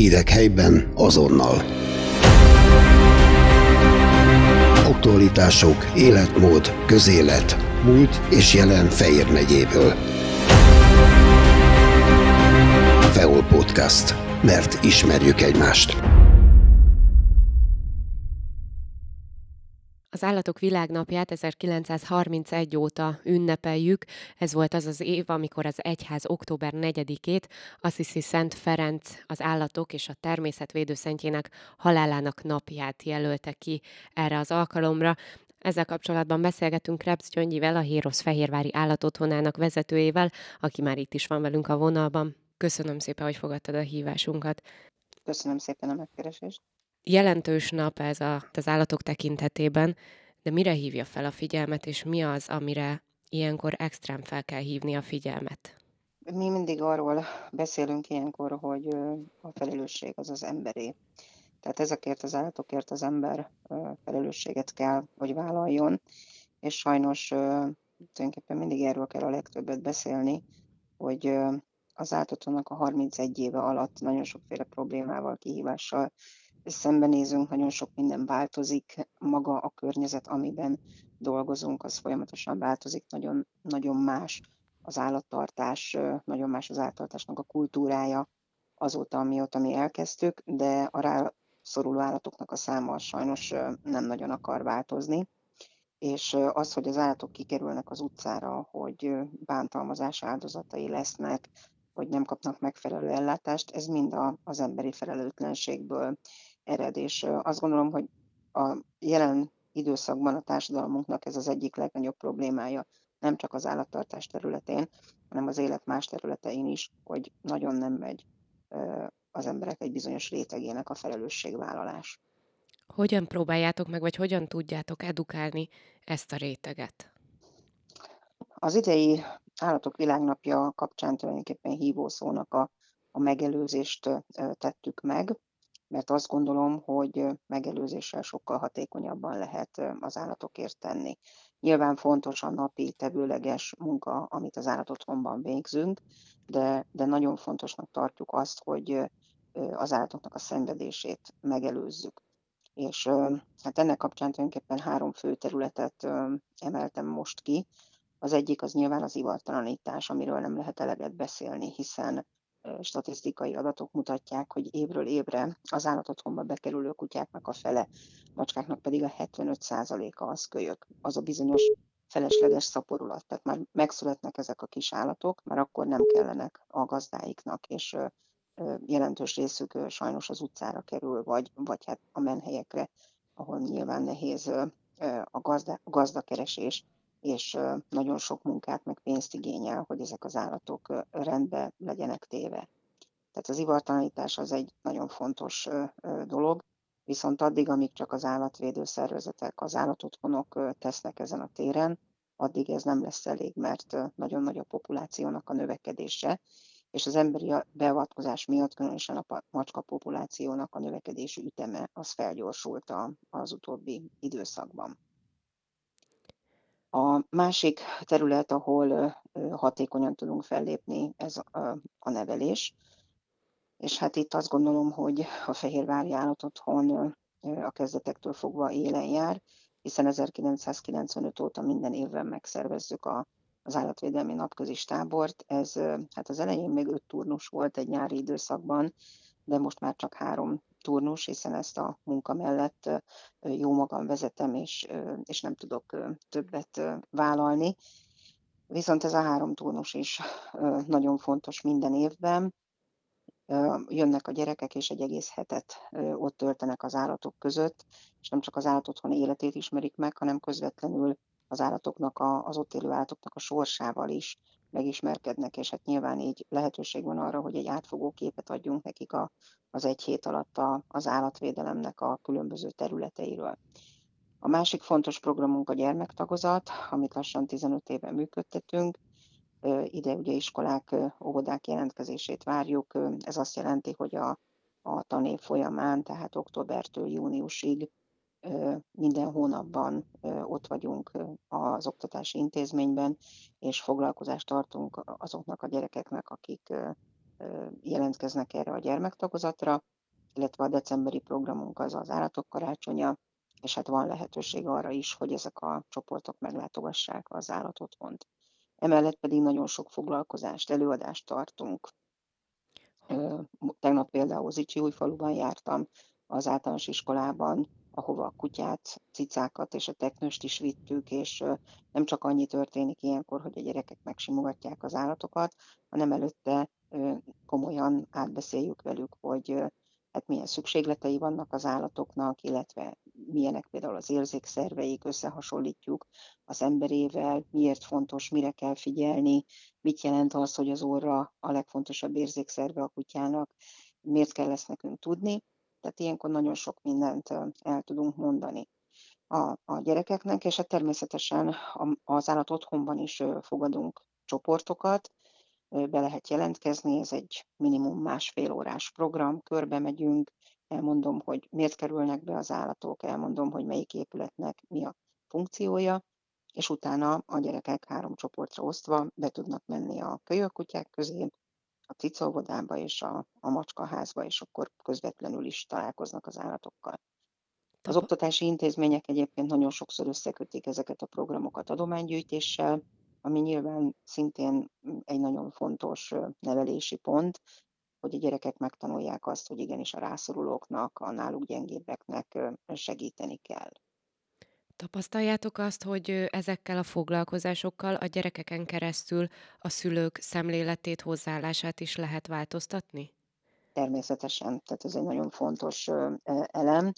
Hírek helyben azonnal. Aktualitások, életmód, közélet, múlt és jelen Fejér megyéből. Feol Podcast. Mert ismerjük egymást. Az Állatok Világnapját 1931 óta ünnepeljük. Ez volt az az év, amikor az egyház október 4-ét Assisi Szent Ferenc az állatok és a természetvédő szentjének halálának napját jelölte ki erre az alkalomra. Ezzel kapcsolatban beszélgetünk Krebs Gyöngyivel, a Hérosz Fehérvári Állatotthonának vezetőjével, aki már itt is van velünk a vonalban. Köszönöm szépen, hogy fogadtad a hívásunkat. Köszönöm szépen a megkeresést jelentős nap ez a, az állatok tekintetében, de mire hívja fel a figyelmet, és mi az, amire ilyenkor extrém fel kell hívni a figyelmet? Mi mindig arról beszélünk ilyenkor, hogy a felelősség az az emberé. Tehát ezekért az állatokért az ember felelősséget kell, hogy vállaljon, és sajnos tulajdonképpen mindig erről kell a legtöbbet beszélni, hogy az állatoknak a 31 éve alatt nagyon sokféle problémával, kihívással szembenézünk, nagyon sok minden változik, maga a környezet, amiben dolgozunk, az folyamatosan változik, nagyon, nagyon más az állattartás, nagyon más az állattartásnak a kultúrája azóta, amióta mi elkezdtük, de a rászoruló állatoknak a száma sajnos nem nagyon akar változni. És az, hogy az állatok kikerülnek az utcára, hogy bántalmazás áldozatai lesznek, hogy nem kapnak megfelelő ellátást, ez mind a, az emberi felelőtlenségből ered, és azt gondolom, hogy a jelen időszakban a társadalmunknak ez az egyik legnagyobb problémája, nem csak az állattartás területén, hanem az élet más területein is, hogy nagyon nem megy az emberek egy bizonyos rétegének a felelősségvállalás. Hogyan próbáljátok meg, vagy hogyan tudjátok edukálni ezt a réteget? Az idei Állatok Világnapja kapcsán tulajdonképpen hívószónak a, a megelőzést tettük meg mert azt gondolom, hogy megelőzéssel sokkal hatékonyabban lehet az állatokért tenni. Nyilván fontos a napi tevőleges munka, amit az állatotthonban végzünk, de, de nagyon fontosnak tartjuk azt, hogy az állatoknak a szenvedését megelőzzük. És hát ennek kapcsán tulajdonképpen három fő területet emeltem most ki. Az egyik az nyilván az ivartalanítás, amiről nem lehet eleget beszélni, hiszen statisztikai adatok mutatják, hogy évről évre az állatotthonba bekerülő kutyáknak a fele, macskáknak pedig a 75%-a az kölyök. Az a bizonyos felesleges szaporulat. Tehát már megszületnek ezek a kis állatok, már akkor nem kellenek a gazdáiknak, és jelentős részük sajnos az utcára kerül, vagy, vagy hát a menhelyekre, ahol nyilván nehéz a gazda, gazdakeresés, és nagyon sok munkát meg pénzt igényel, hogy ezek az állatok rendbe legyenek téve. Tehát az ivartalanítás az egy nagyon fontos dolog, viszont addig, amíg csak az állatvédő szervezetek, az állatotthonok tesznek ezen a téren, addig ez nem lesz elég, mert nagyon nagy a populációnak a növekedése, és az emberi beavatkozás miatt, különösen a macska populációnak a növekedési üteme az felgyorsult az utóbbi időszakban. A másik terület, ahol hatékonyan tudunk fellépni, ez a nevelés. És hát itt azt gondolom, hogy a Fehérvári Állatotthon a kezdetektől fogva élen jár, hiszen 1995 óta minden évben megszervezzük a, az állatvédelmi napközis tábort. Ez hát az elején még öt turnus volt egy nyári időszakban, de most már csak három turnus, hiszen ezt a munka mellett jó magam vezetem, és, és nem tudok többet vállalni. Viszont ez a három turnus is nagyon fontos minden évben. Jönnek a gyerekek, és egy egész hetet ott töltenek az állatok között, és nem csak az állatotthon életét ismerik meg, hanem közvetlenül az állatoknak, a, az ott élő állatoknak a sorsával is megismerkednek, és hát nyilván így lehetőség van arra, hogy egy átfogó képet adjunk nekik a, az egy hét alatt a, az állatvédelemnek a különböző területeiről. A másik fontos programunk a gyermektagozat, amit lassan 15 éve működtetünk. Ide ugye iskolák, óvodák jelentkezését várjuk. Ez azt jelenti, hogy a, a tanév folyamán, tehát októbertől júniusig minden hónapban ott vagyunk az oktatási intézményben, és foglalkozást tartunk azoknak a gyerekeknek, akik jelentkeznek erre a gyermektagozatra, illetve a decemberi programunk az az állatok karácsonya, és hát van lehetőség arra is, hogy ezek a csoportok meglátogassák az állatotthont. Emellett pedig nagyon sok foglalkozást, előadást tartunk. Tegnap például Zicsi újfaluban jártam, az általános iskolában, ahova a kutyát, cicákat és a teknőst is vittük, és nem csak annyi történik ilyenkor, hogy a gyerekek megsimogatják az állatokat, hanem előtte komolyan átbeszéljük velük, hogy hát milyen szükségletei vannak az állatoknak, illetve milyenek például az érzékszerveik, összehasonlítjuk az emberével, miért fontos, mire kell figyelni, mit jelent az, hogy az orra a legfontosabb érzékszerve a kutyának, miért kell ezt nekünk tudni. Tehát ilyenkor nagyon sok mindent el tudunk mondani a, a gyerekeknek, és hát természetesen az állat otthonban is fogadunk csoportokat, be lehet jelentkezni, ez egy minimum másfél órás program, körbe megyünk, elmondom, hogy miért kerülnek be az állatok, elmondom, hogy melyik épületnek mi a funkciója, és utána a gyerekek három csoportra osztva be tudnak menni a kölyökkutyák közé, a cicóvodába és a, a macskaházba, és akkor közvetlenül is találkoznak az állatokkal. Az oktatási intézmények egyébként nagyon sokszor összekötik ezeket a programokat adománygyűjtéssel, ami nyilván szintén egy nagyon fontos nevelési pont, hogy a gyerekek megtanulják azt, hogy igenis a rászorulóknak, a náluk gyengébbeknek segíteni kell. Tapasztaljátok azt, hogy ezekkel a foglalkozásokkal a gyerekeken keresztül a szülők szemléletét, hozzáállását is lehet változtatni? Természetesen, tehát ez egy nagyon fontos elem.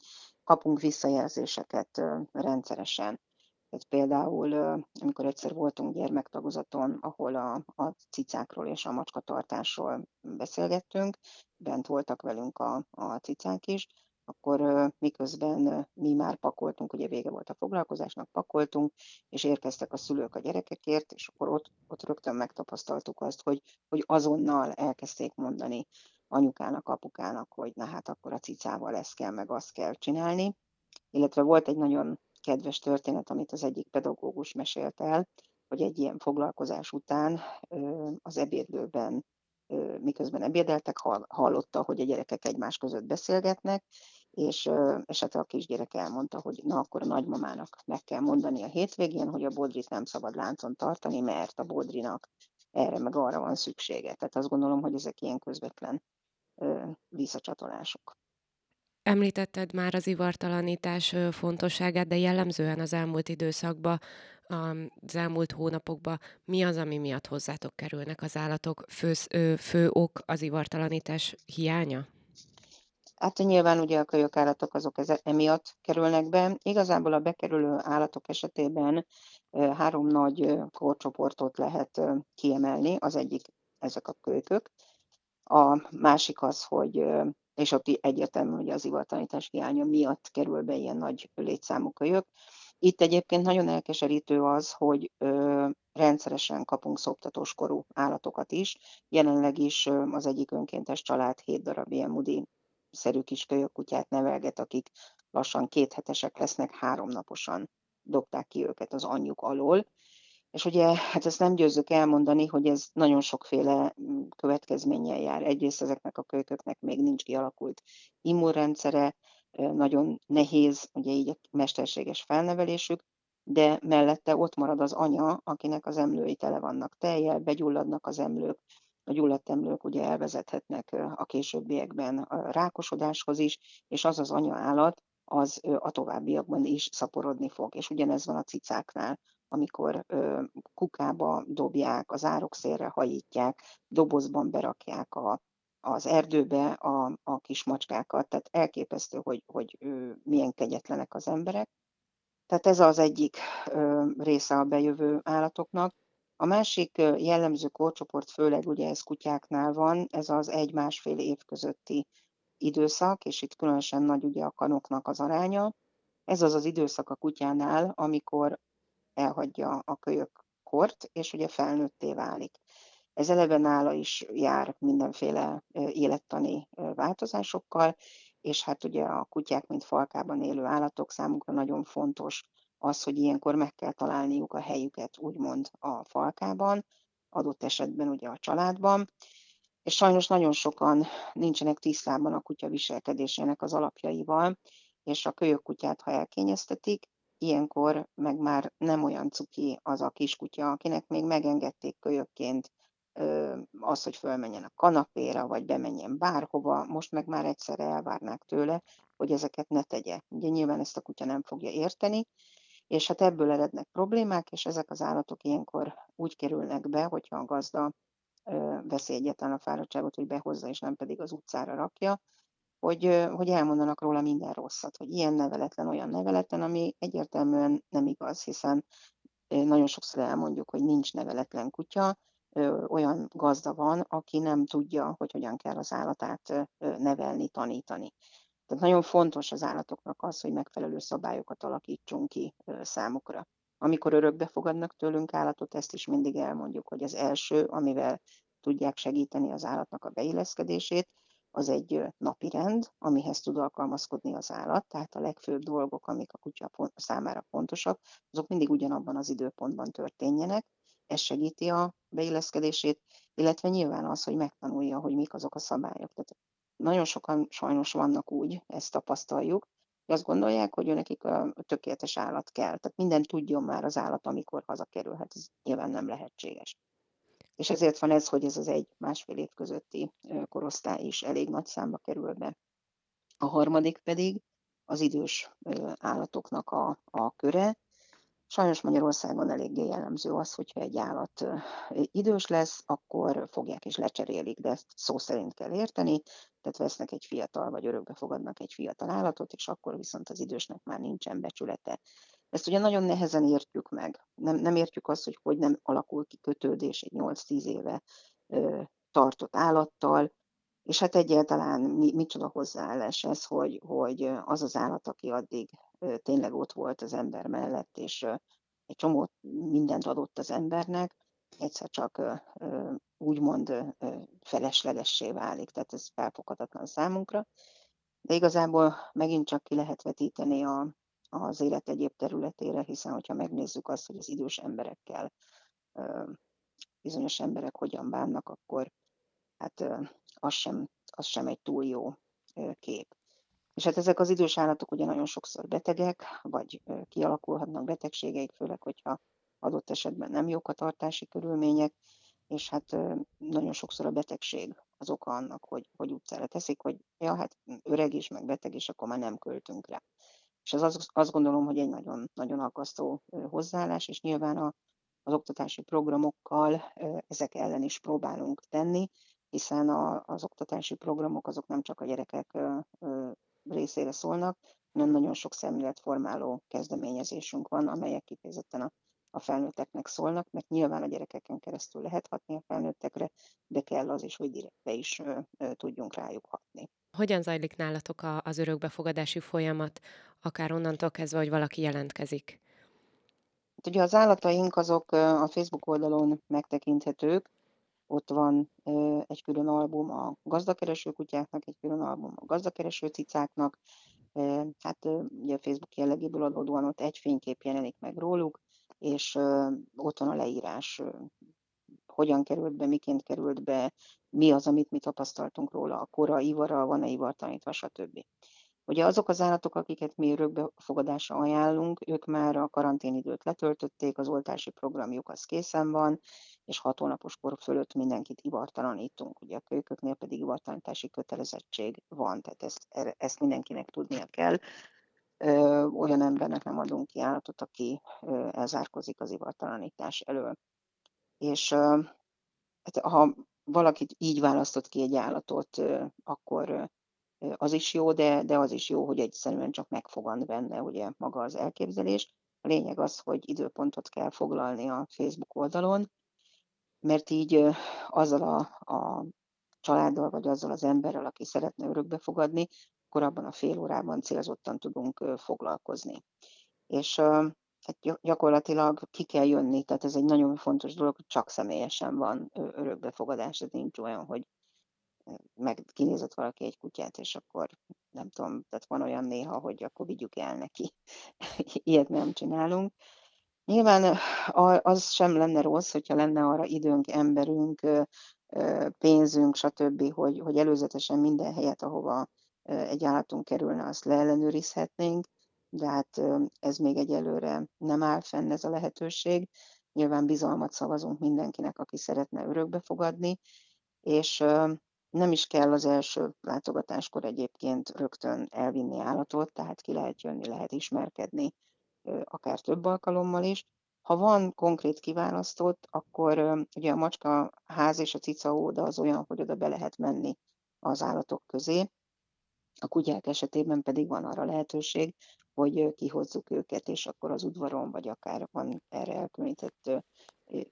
Kapunk visszajelzéseket rendszeresen. Tehát például, amikor egyszer voltunk gyermektagozaton, ahol a, a cicákról és a macskatartásról beszélgettünk, bent voltak velünk a, a cicák is, akkor miközben mi már pakoltunk, ugye vége volt a foglalkozásnak, pakoltunk, és érkeztek a szülők a gyerekekért, és akkor ott, ott rögtön megtapasztaltuk azt, hogy, hogy azonnal elkezdték mondani anyukának, apukának, hogy na hát akkor a cicával ezt kell, meg azt kell csinálni. Illetve volt egy nagyon kedves történet, amit az egyik pedagógus mesélt el, hogy egy ilyen foglalkozás után az ebédlőben miközben ebédeltek, hallotta, hogy a gyerekek egymás között beszélgetnek, és, és hát a kisgyerek elmondta, hogy na akkor a nagymamának meg kell mondani a hétvégén, hogy a bodrit nem szabad láncon tartani, mert a bodrinak erre meg arra van szüksége. Tehát azt gondolom, hogy ezek ilyen közvetlen visszacsatolások. Említetted már az ivartalanítás fontosságát, de jellemzően az elmúlt időszakban, az elmúlt hónapokban mi az, ami miatt hozzátok kerülnek az állatok? Fő, fő ok az ivartalanítás hiánya? Hát nyilván ugye a kölyökállatok azok emiatt kerülnek be. Igazából a bekerülő állatok esetében három nagy korcsoportot lehet kiemelni. Az egyik ezek a kölykök. A másik az, hogy és ott egyértelmű, hogy az ivartanítás hiánya miatt kerül be ilyen nagy létszámú kölyök. Itt egyébként nagyon elkeserítő az, hogy ö, rendszeresen kapunk szoptatós korú állatokat is. Jelenleg is ö, az egyik önkéntes család hét darab ilyen mudi szerű kis kölyökkutyát nevelget, akik lassan kéthetesek lesznek, háromnaposan dobták ki őket az anyjuk alól. És ugye, hát ezt nem győzzük elmondani, hogy ez nagyon sokféle mm, következménnyel jár. Egyrészt ezeknek a kölyköknek még nincs kialakult immunrendszere, nagyon nehéz, ugye így a mesterséges felnevelésük, de mellette ott marad az anya, akinek az emlői tele vannak tejjel, begyulladnak az emlők, a gyulladt emlők ugye elvezethetnek a későbbiekben a rákosodáshoz is, és az az anya állat, az a továbbiakban is szaporodni fog. És ugyanez van a cicáknál amikor kukába dobják, az árokszélre hajítják, dobozban berakják a, az erdőbe a, a kis macskákat, tehát elképesztő, hogy, hogy milyen kegyetlenek az emberek. Tehát ez az egyik része a bejövő állatoknak. A másik jellemző korcsoport, főleg ugye ez kutyáknál van, ez az egy-másfél év közötti időszak, és itt különösen nagy ugye a kanoknak az aránya. Ez az az időszak a kutyánál, amikor elhagyja a kölyök kort, és ugye felnőtté válik. Ez eleve nála is jár mindenféle élettani változásokkal, és hát ugye a kutyák, mint falkában élő állatok számukra nagyon fontos az, hogy ilyenkor meg kell találniuk a helyüket, úgymond a falkában, adott esetben ugye a családban, és sajnos nagyon sokan nincsenek tisztában a kutya viselkedésének az alapjaival, és a kölyök kutyát, ha elkényeztetik, ilyenkor meg már nem olyan cuki az a kiskutya, akinek még megengedték kölyökként az, hogy fölmenjen a kanapéra, vagy bemenjen bárhova, most meg már egyszerre elvárnák tőle, hogy ezeket ne tegye. Ugye nyilván ezt a kutya nem fogja érteni, és hát ebből erednek problémák, és ezek az állatok ilyenkor úgy kerülnek be, hogyha a gazda veszi egyetlen a fáradtságot, hogy behozza, és nem pedig az utcára rakja, hogy, hogy elmondanak róla minden rosszat, hogy ilyen neveletlen, olyan neveletlen, ami egyértelműen nem igaz, hiszen nagyon sokszor elmondjuk, hogy nincs neveletlen kutya, olyan gazda van, aki nem tudja, hogy hogyan kell az állatát nevelni, tanítani. Tehát nagyon fontos az állatoknak az, hogy megfelelő szabályokat alakítsunk ki számukra. Amikor örökbe fogadnak tőlünk állatot, ezt is mindig elmondjuk, hogy az első, amivel tudják segíteni az állatnak a beilleszkedését, az egy napi rend, amihez tud alkalmazkodni az állat, tehát a legfőbb dolgok, amik a kutya számára fontosak, azok mindig ugyanabban az időpontban történjenek. Ez segíti a beilleszkedését, illetve nyilván az, hogy megtanulja, hogy mik azok a szabályok. Tehát nagyon sokan sajnos vannak úgy, ezt tapasztaljuk, hogy azt gondolják, hogy nekik a tökéletes állat kell. Tehát minden tudjon már az állat, amikor hazakerülhet. Ez nyilván nem lehetséges. És ezért van ez, hogy ez az egy-másfél év közötti korosztály is elég nagy számba kerül be. A harmadik pedig az idős állatoknak a, a köre, Sajnos Magyarországon eléggé jellemző az, hogyha egy állat idős lesz, akkor fogják és lecserélik, de ezt szó szerint kell érteni, tehát vesznek egy fiatal, vagy örökbe fogadnak egy fiatal állatot, és akkor viszont az idősnek már nincsen becsülete. Ezt ugye nagyon nehezen értjük meg. Nem, nem értjük azt, hogy hogy nem alakul ki kötődés egy 8-10 éve tartott állattal, és hát egyáltalán mi, micsoda hozzáállás ez, hogy, hogy az az állat, aki addig tényleg ott volt az ember mellett, és egy csomó mindent adott az embernek, egyszer csak úgymond feleslegessé válik, tehát ez felfoghatatlan számunkra. De igazából megint csak ki lehet vetíteni a, az élet egyéb területére, hiszen hogyha megnézzük azt, hogy az idős emberekkel bizonyos emberek hogyan bánnak, akkor hát az sem, az sem egy túl jó kép. És hát ezek az idős állatok ugye nagyon sokszor betegek, vagy kialakulhatnak betegségeik, főleg, hogyha adott esetben nem jók a tartási körülmények, és hát nagyon sokszor a betegség az oka annak, hogy, hogy utcára teszik, hogy ja, hát öreg is, meg beteg is, akkor már nem költünk rá. És az, azt gondolom, hogy egy nagyon, nagyon aggasztó hozzáállás, és nyilván a, az oktatási programokkal ezek ellen is próbálunk tenni, hiszen a, az oktatási programok azok nem csak a gyerekek részére szólnak, hanem nagyon sok szemléletformáló kezdeményezésünk van, amelyek kifejezetten a, a felnőtteknek szólnak, mert nyilván a gyerekeken keresztül lehet hatni a felnőttekre, de kell az is, hogy direktbe is ö, ö, tudjunk rájuk hatni. Hogyan zajlik nálatok az örökbefogadási folyamat, akár onnantól kezdve, hogy valaki jelentkezik? Hát ugye az állataink azok a Facebook oldalon megtekinthetők, ott van egy külön album a gazdakereső kutyáknak, egy külön album a gazdakereső cicáknak. Hát ugye a Facebook jellegéből adódóan ott egy fénykép jelenik meg róluk, és ott van a leírás, hogyan került be, miként került be, mi az, amit mi tapasztaltunk róla, a kora, ivara, van-e ivartanítva, stb. Ugye azok az állatok, akiket mi örökbefogadásra ajánlunk, ők már a karanténidőt letöltötték, az oltási programjuk az készen van, és hat hónapos kor fölött mindenkit ivartalanítunk. Ugye a kölyköknél pedig ivartalanítási kötelezettség van, tehát ezt, ezt mindenkinek tudnia kell. Olyan embernek nem adunk ki állatot, aki elzárkozik az ivartalanítás elől. És hát, ha valakit így választott ki egy állatot, akkor az is jó, de, de az is jó, hogy egyszerűen csak megfogant benne ugye maga az elképzelés. A lényeg az, hogy időpontot kell foglalni a Facebook oldalon, mert így azzal a, a családdal, vagy azzal az emberrel, aki szeretne örökbefogadni, akkor abban a fél órában célzottan tudunk foglalkozni. És hát gyakorlatilag ki kell jönni, tehát ez egy nagyon fontos dolog, hogy csak személyesen van örökbefogadás, ez nincs olyan, hogy meg kinézett valaki egy kutyát, és akkor nem tudom, tehát van olyan néha, hogy akkor vigyük el neki. Ilyet nem csinálunk. Nyilván az sem lenne rossz, hogyha lenne arra időnk, emberünk, pénzünk, stb., hogy, hogy előzetesen minden helyet, ahova egy állatunk kerülne, azt leellenőrizhetnénk, de hát ez még egyelőre nem áll fenn ez a lehetőség. Nyilván bizalmat szavazunk mindenkinek, aki szeretne örökbe fogadni, és nem is kell az első látogatáskor egyébként rögtön elvinni állatot, tehát ki lehet jönni, lehet ismerkedni, akár több alkalommal is. Ha van konkrét kiválasztott, akkor ugye a macska ház és a cica óda az olyan, hogy oda be lehet menni az állatok közé. A kutyák esetében pedig van arra lehetőség, hogy kihozzuk őket, és akkor az udvaron, vagy akár van erre elkülönített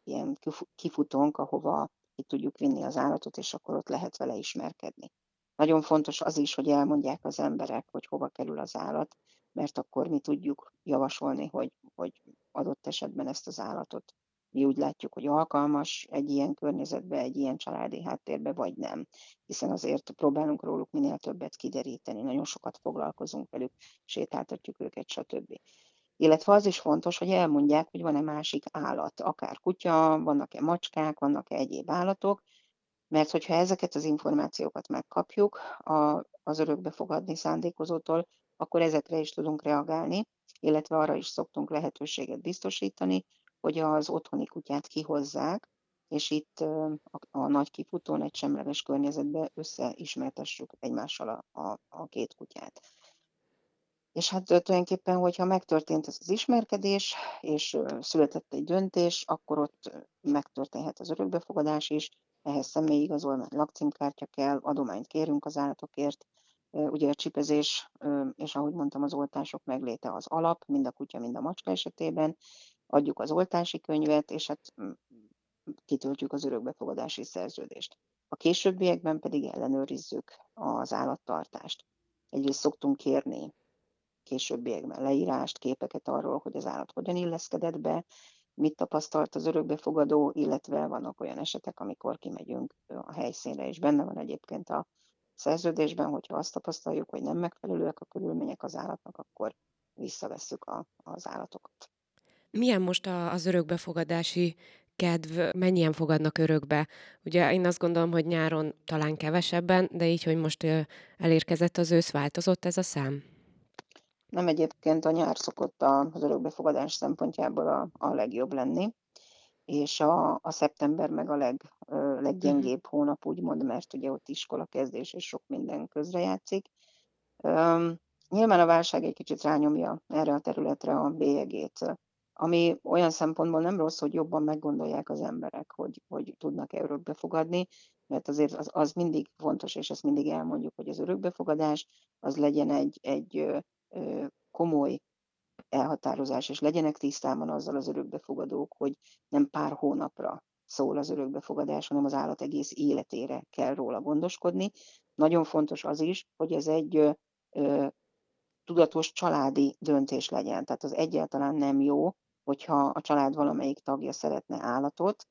ilyen kifutónk, ahova ki tudjuk vinni az állatot, és akkor ott lehet vele ismerkedni. Nagyon fontos az is, hogy elmondják az emberek, hogy hova kerül az állat, mert akkor mi tudjuk javasolni, hogy, hogy adott esetben ezt az állatot mi úgy látjuk, hogy alkalmas egy ilyen környezetbe, egy ilyen családi háttérbe, vagy nem. Hiszen azért próbálunk róluk minél többet kideríteni, nagyon sokat foglalkozunk velük, sétáltatjuk őket, stb. Illetve az is fontos, hogy elmondják, hogy van-e másik állat, akár kutya, vannak-e macskák, vannak-e egyéb állatok, mert hogyha ezeket az információkat megkapjuk a, az örökbefogadni szándékozótól, akkor ezekre is tudunk reagálni, illetve arra is szoktunk lehetőséget biztosítani, hogy az otthoni kutyát kihozzák, és itt a, a nagy kifutón egy semleges környezetben összeismertessük egymással a, a, a két kutyát. És hát tulajdonképpen, hogyha megtörtént ez az ismerkedés, és született egy döntés, akkor ott megtörténhet az örökbefogadás is, ehhez személyi igazolvány, lakcímkártya kell, adományt kérünk az állatokért, ugye a csipezés, és ahogy mondtam, az oltások megléte az alap, mind a kutya, mind a macska esetében, adjuk az oltási könyvet, és hát kitöltjük az örökbefogadási szerződést. A későbbiekben pedig ellenőrizzük az állattartást. Egyrészt szoktunk kérni későbbiekben leírást, képeket arról, hogy az állat hogyan illeszkedett be, mit tapasztalt az örökbefogadó, illetve vannak olyan esetek, amikor kimegyünk a helyszínre, és benne van egyébként a szerződésben, hogyha azt tapasztaljuk, hogy nem megfelelőek a körülmények az állatnak, akkor visszavesszük a, az állatokat. Milyen most az örökbefogadási kedv, mennyien fogadnak örökbe? Ugye én azt gondolom, hogy nyáron talán kevesebben, de így, hogy most elérkezett az ősz, változott ez a szám? Nem egyébként a nyár szokott az örökbefogadás szempontjából a, a legjobb lenni, és a, a szeptember meg a leg, leggyengébb mhm. hónap, úgymond, mert ugye ott iskola kezdés és sok minden közrejátszik. Um, nyilván a válság egy kicsit rányomja erre a területre a bélyegét ami olyan szempontból nem rossz, hogy jobban meggondolják az emberek, hogy, hogy tudnak-e örökbefogadni, mert azért az, az mindig fontos, és ezt mindig elmondjuk, hogy az örökbefogadás az legyen egy, egy komoly elhatározás, és legyenek tisztában azzal az örökbefogadók, hogy nem pár hónapra szól az örökbefogadás, hanem az állat egész életére kell róla gondoskodni. Nagyon fontos az is, hogy ez egy ö, ö, tudatos családi döntés legyen. Tehát az egyáltalán nem jó, hogyha a család valamelyik tagja szeretne állatot,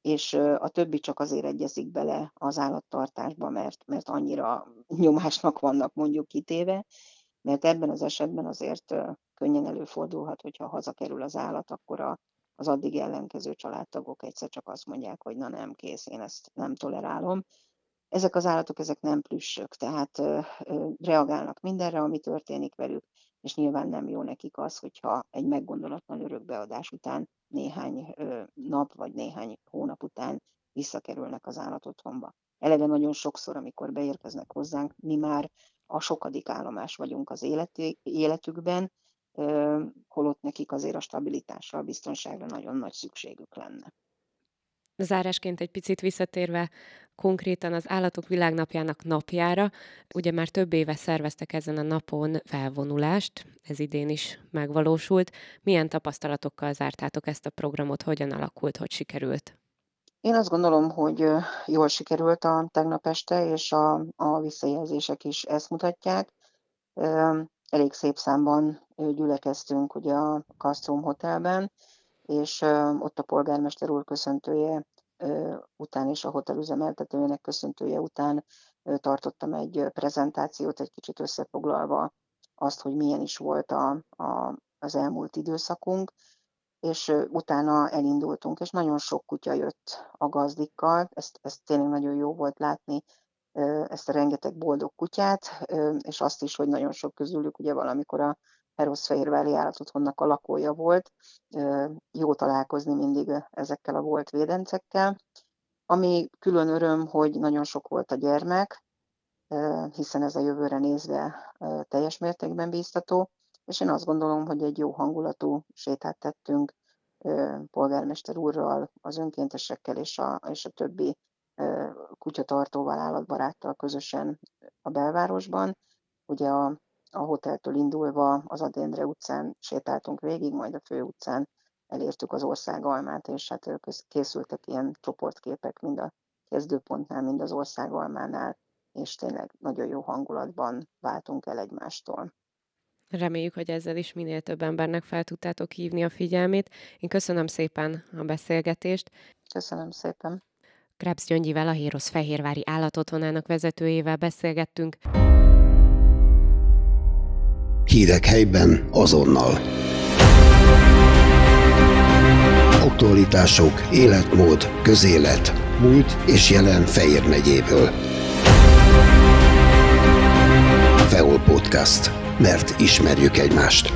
és a többi csak azért egyezik bele az állattartásba, mert, mert annyira nyomásnak vannak mondjuk kitéve, mert ebben az esetben azért könnyen előfordulhat, hogyha hazakerül az állat, akkor a, az addig ellenkező családtagok egyszer csak azt mondják, hogy na nem, kész, én ezt nem tolerálom. Ezek az állatok, ezek nem plüssök, tehát reagálnak mindenre, ami történik velük, és nyilván nem jó nekik az, hogyha egy meggondolatlan örökbeadás után néhány nap vagy néhány hónap után visszakerülnek az állatotthonba. Eleve nagyon sokszor, amikor beérkeznek hozzánk, mi már a sokadik állomás vagyunk az életükben, holott nekik azért a stabilitásra, a biztonságra nagyon nagy szükségük lenne. Zárásként egy picit visszatérve konkrétan az Állatok Világnapjának napjára, ugye már több éve szerveztek ezen a napon felvonulást, ez idén is megvalósult. Milyen tapasztalatokkal zártátok ezt a programot, hogyan alakult, hogy sikerült? Én azt gondolom, hogy jól sikerült a tegnap este, és a, a visszajelzések is ezt mutatják. Elég szép számban gyülekeztünk ugye a Castrum Hotelben, és ott a polgármester úr köszöntője után és a hotel üzemeltetőjének köszöntője után tartottam egy prezentációt, egy kicsit összefoglalva azt, hogy milyen is volt a, a, az elmúlt időszakunk. És utána elindultunk, és nagyon sok kutya jött a gazdikkal, ezt, ezt tényleg nagyon jó volt látni, ezt a rengeteg boldog kutyát, és azt is, hogy nagyon sok közülük ugye valamikor a Heroszfehérvári állatotthonnak a lakója volt. Jó találkozni mindig ezekkel a volt védencekkel. Ami külön öröm, hogy nagyon sok volt a gyermek, hiszen ez a jövőre nézve teljes mértékben bíztató, és én azt gondolom, hogy egy jó hangulatú sétát tettünk polgármester úrral, az önkéntesekkel és a, és a többi kutyatartóval, állatbaráttal közösen a belvárosban. Ugye a, a hoteltől indulva az Adendre utcán sétáltunk végig, majd a fő utcán elértük az országalmát, és hát készültek ilyen csoportképek mind a kezdőpontnál, mind az országalmánál, és tényleg nagyon jó hangulatban váltunk el egymástól. Reméljük, hogy ezzel is minél több embernek fel tudtátok hívni a figyelmét. Én köszönöm szépen a beszélgetést. Köszönöm szépen. Krebs Gyöngyivel, a Hérosz Fehérvári Állatotthonának vezetőjével beszélgettünk. Hírek helyben azonnal. Aktualitások, életmód, közélet, múlt és jelen Fejér megyéből. Feol Podcast. Mert ismerjük egymást.